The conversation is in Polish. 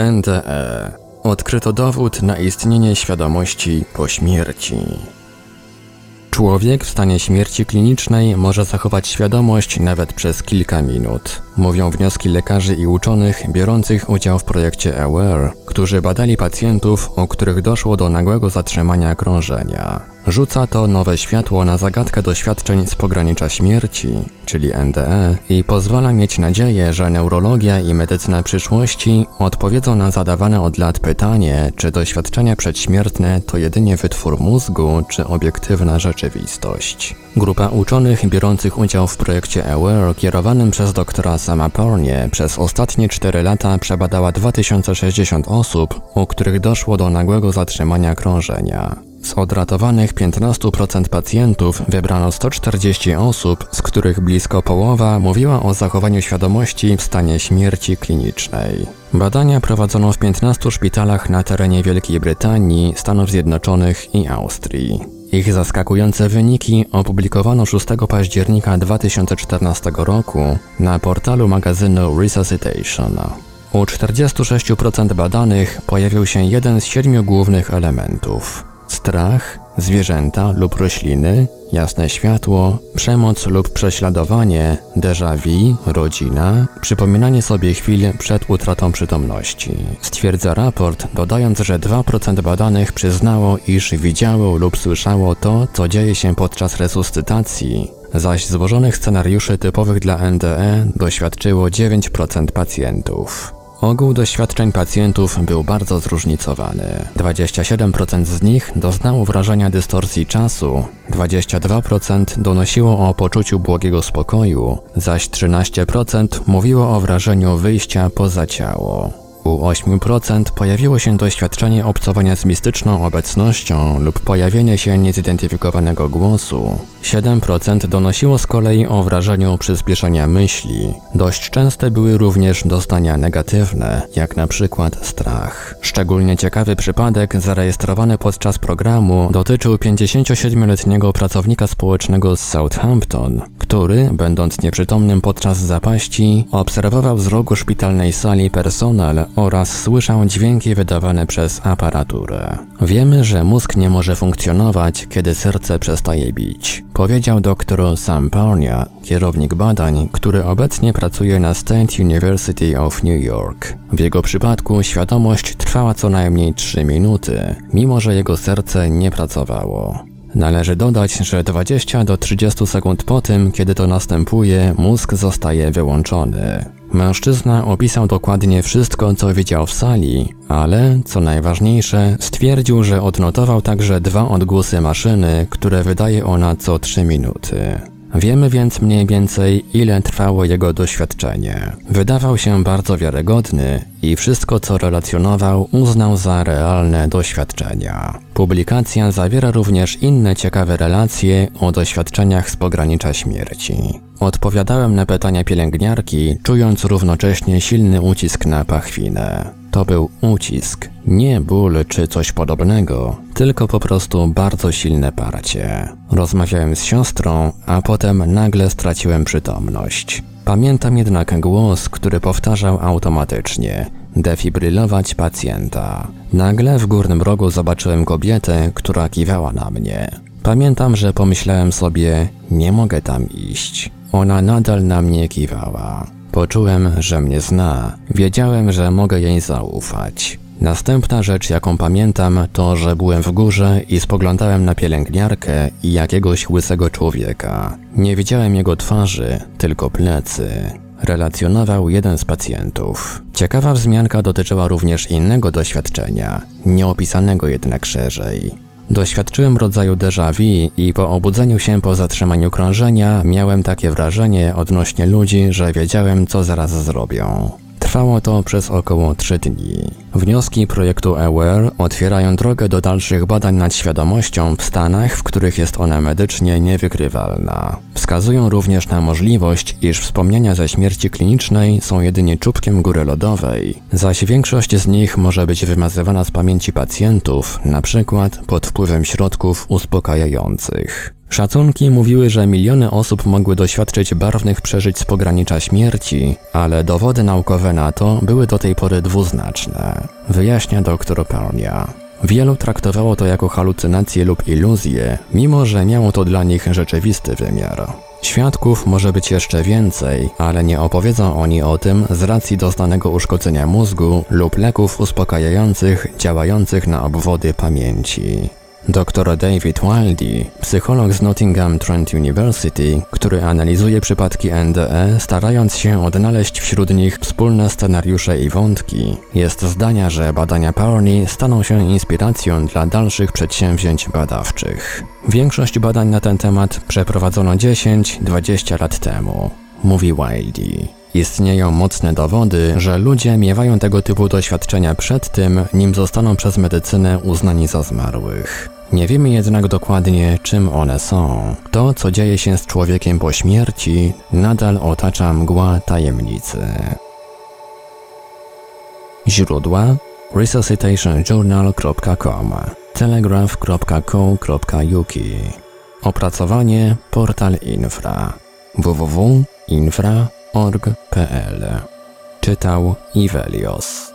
NDE. Odkryto dowód na istnienie świadomości po śmierci. Człowiek w stanie śmierci klinicznej może zachować świadomość nawet przez kilka minut. Mówią wnioski lekarzy i uczonych biorących udział w projekcie AWARE, którzy badali pacjentów, u których doszło do nagłego zatrzymania krążenia. Rzuca to nowe światło na zagadkę doświadczeń z pogranicza śmierci, czyli NDE, i pozwala mieć nadzieję, że neurologia i medycyna przyszłości odpowiedzą na zadawane od lat pytanie, czy doświadczenia przedśmiertne to jedynie wytwór mózgu, czy obiektywna rzeczywistość. Grupa uczonych biorących udział w projekcie AWARE kierowanym przez doktora Sama Pornie przez ostatnie 4 lata przebadała 2060 osób, u których doszło do nagłego zatrzymania krążenia. Z odratowanych 15% pacjentów wybrano 140 osób, z których blisko połowa mówiła o zachowaniu świadomości w stanie śmierci klinicznej. Badania prowadzono w 15 szpitalach na terenie Wielkiej Brytanii, Stanów Zjednoczonych i Austrii. Ich zaskakujące wyniki opublikowano 6 października 2014 roku na portalu magazynu Resuscitation. U 46% badanych pojawił się jeden z siedmiu głównych elementów strach, zwierzęta lub rośliny, jasne światło, przemoc lub prześladowanie, déjà vu, rodzina, przypominanie sobie chwil przed utratą przytomności. Stwierdza raport, dodając, że 2% badanych przyznało, iż widziało lub słyszało to, co dzieje się podczas resuscytacji, zaś złożonych scenariuszy typowych dla NDE doświadczyło 9% pacjentów. Ogół doświadczeń pacjentów był bardzo zróżnicowany. 27% z nich doznało wrażenia dystorsji czasu, 22% donosiło o poczuciu błogiego spokoju, zaś 13% mówiło o wrażeniu wyjścia poza ciało. U 8% pojawiło się doświadczenie obcowania z mistyczną obecnością lub pojawienie się niezidentyfikowanego głosu. 7% donosiło z kolei o wrażeniu przyspieszenia myśli. Dość częste były również doznania negatywne, jak na przykład strach. Szczególnie ciekawy przypadek zarejestrowany podczas programu dotyczył 57-letniego pracownika społecznego z Southampton, który, będąc nieprzytomnym podczas zapaści, obserwował z rogu szpitalnej sali personel oraz słyszał dźwięki wydawane przez aparaturę. Wiemy, że mózg nie może funkcjonować, kiedy serce przestaje bić. Powiedział dr Sam Parnia, kierownik badań, który obecnie pracuje na State University of New York. W jego przypadku świadomość trwała co najmniej 3 minuty, mimo że jego serce nie pracowało. Należy dodać, że 20 do 30 sekund po tym, kiedy to następuje, mózg zostaje wyłączony. Mężczyzna opisał dokładnie wszystko, co widział w sali, ale, co najważniejsze, stwierdził, że odnotował także dwa odgłosy maszyny, które wydaje ona co 3 minuty. Wiemy więc mniej więcej, ile trwało jego doświadczenie. Wydawał się bardzo wiarygodny i wszystko, co relacjonował, uznał za realne doświadczenia. Publikacja zawiera również inne ciekawe relacje o doświadczeniach z pogranicza śmierci. Odpowiadałem na pytania pielęgniarki, czując równocześnie silny ucisk na pachwinę. To był ucisk, nie ból czy coś podobnego, tylko po prostu bardzo silne parcie. Rozmawiałem z siostrą, a potem nagle straciłem przytomność. Pamiętam jednak głos, który powtarzał automatycznie: defibrylować pacjenta. Nagle w górnym rogu zobaczyłem kobietę, która kiwała na mnie. Pamiętam, że pomyślałem sobie: nie mogę tam iść. Ona nadal na mnie kiwała. Poczułem, że mnie zna. Wiedziałem, że mogę jej zaufać. Następna rzecz, jaką pamiętam, to, że byłem w górze i spoglądałem na pielęgniarkę i jakiegoś łysego człowieka. Nie widziałem jego twarzy, tylko plecy. Relacjonował jeden z pacjentów. Ciekawa wzmianka dotyczyła również innego doświadczenia, nieopisanego jednak szerzej. Doświadczyłem rodzaju déjà vu i po obudzeniu się po zatrzymaniu krążenia miałem takie wrażenie odnośnie ludzi, że wiedziałem co zaraz zrobią. Trwało to przez około 3 dni. Wnioski projektu AWARE otwierają drogę do dalszych badań nad świadomością w stanach, w których jest ona medycznie niewykrywalna. Wskazują również na możliwość, iż wspomnienia ze śmierci klinicznej są jedynie czubkiem góry lodowej, zaś większość z nich może być wymazywana z pamięci pacjentów, przykład pod wpływem środków uspokajających. Szacunki mówiły, że miliony osób mogły doświadczyć barwnych przeżyć z pogranicza śmierci, ale dowody naukowe na to były do tej pory dwuznaczne, wyjaśnia dr Parnia. Wielu traktowało to jako halucynacje lub iluzje, mimo że miało to dla nich rzeczywisty wymiar. Świadków może być jeszcze więcej, ale nie opowiedzą oni o tym z racji doznanego uszkodzenia mózgu lub leków uspokajających działających na obwody pamięci. Dr David Wildy, psycholog z Nottingham Trent University, który analizuje przypadki NDE, starając się odnaleźć wśród nich wspólne scenariusze i wątki, jest zdania, że badania Parney staną się inspiracją dla dalszych przedsięwzięć badawczych. Większość badań na ten temat przeprowadzono 10-20 lat temu, mówi Wildy. Istnieją mocne dowody, że ludzie miewają tego typu doświadczenia przed tym, nim zostaną przez medycynę uznani za zmarłych. Nie wiemy jednak dokładnie, czym one są. To, co dzieje się z człowiekiem po śmierci, nadal otacza mgła tajemnicy. Źródła resuscitationjournal.com telegraph.co.uk Opracowanie Portal Infra www.infra.org.pl Czytał Ivelios